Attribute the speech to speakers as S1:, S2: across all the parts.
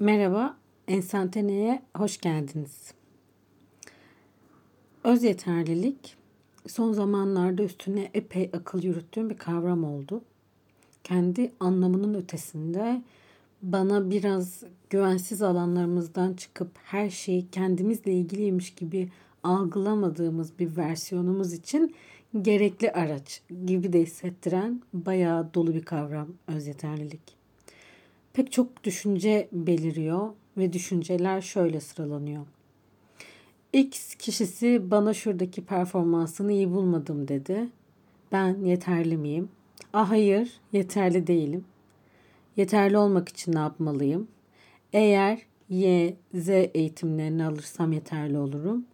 S1: Merhaba, Enstantane'ye hoş geldiniz. Öz yeterlilik son zamanlarda üstüne epey akıl yürüttüğüm bir kavram oldu. Kendi anlamının ötesinde bana biraz güvensiz alanlarımızdan çıkıp her şeyi kendimizle ilgiliymiş gibi algılamadığımız bir versiyonumuz için gerekli araç gibi de hissettiren bayağı dolu bir kavram öz yeterlilik pek çok düşünce beliriyor ve düşünceler şöyle sıralanıyor. X kişisi bana şuradaki performansını iyi bulmadım dedi. Ben yeterli miyim? Ah hayır, yeterli değilim. Yeterli olmak için ne yapmalıyım? Eğer Y, Z eğitimlerini alırsam yeterli olurum.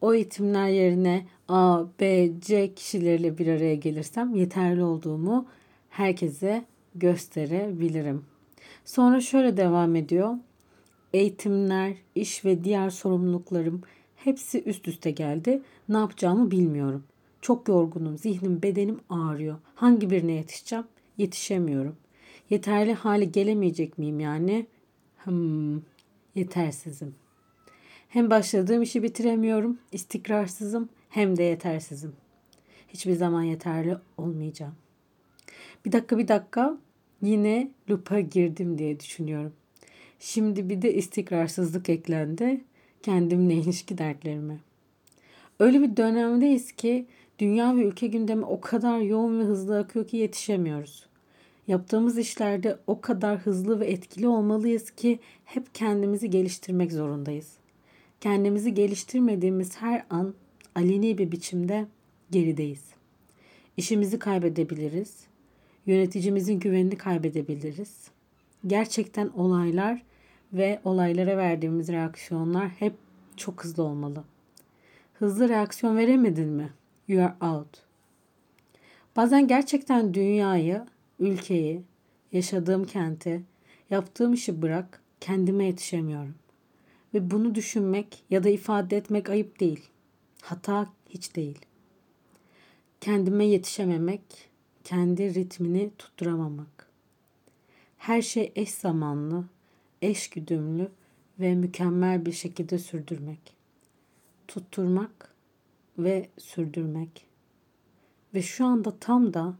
S1: O eğitimler yerine A, B, C kişileriyle bir araya gelirsem yeterli olduğumu herkese gösterebilirim. Sonra şöyle devam ediyor. Eğitimler, iş ve diğer sorumluluklarım hepsi üst üste geldi. Ne yapacağımı bilmiyorum. Çok yorgunum, zihnim, bedenim ağrıyor. Hangi birine yetişeceğim? Yetişemiyorum. Yeterli hale gelemeyecek miyim yani? Hmm, yetersizim. Hem başladığım işi bitiremiyorum, istikrarsızım hem de yetersizim. Hiçbir zaman yeterli olmayacağım. Bir dakika bir dakika yine lupa girdim diye düşünüyorum. Şimdi bir de istikrarsızlık eklendi kendimle ilişki dertlerime. Öyle bir dönemdeyiz ki dünya ve ülke gündemi o kadar yoğun ve hızlı akıyor ki yetişemiyoruz. Yaptığımız işlerde o kadar hızlı ve etkili olmalıyız ki hep kendimizi geliştirmek zorundayız. Kendimizi geliştirmediğimiz her an aleni bir biçimde gerideyiz. İşimizi kaybedebiliriz yöneticimizin güvenini kaybedebiliriz. Gerçekten olaylar ve olaylara verdiğimiz reaksiyonlar hep çok hızlı olmalı. Hızlı reaksiyon veremedin mi? You are out. Bazen gerçekten dünyayı, ülkeyi, yaşadığım kenti, yaptığım işi bırak, kendime yetişemiyorum. Ve bunu düşünmek ya da ifade etmek ayıp değil. Hata hiç değil. Kendime yetişememek kendi ritmini tutturamamak. Her şey eş zamanlı, eş güdümlü ve mükemmel bir şekilde sürdürmek. Tutturmak ve sürdürmek. Ve şu anda tam da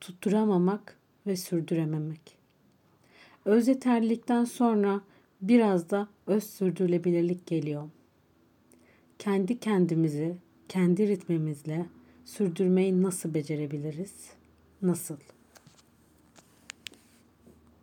S1: tutturamamak ve sürdürememek. Öz yeterlilikten sonra biraz da öz sürdürülebilirlik geliyor. Kendi kendimizi, kendi ritmimizle sürdürmeyi nasıl becerebiliriz? Nasıl?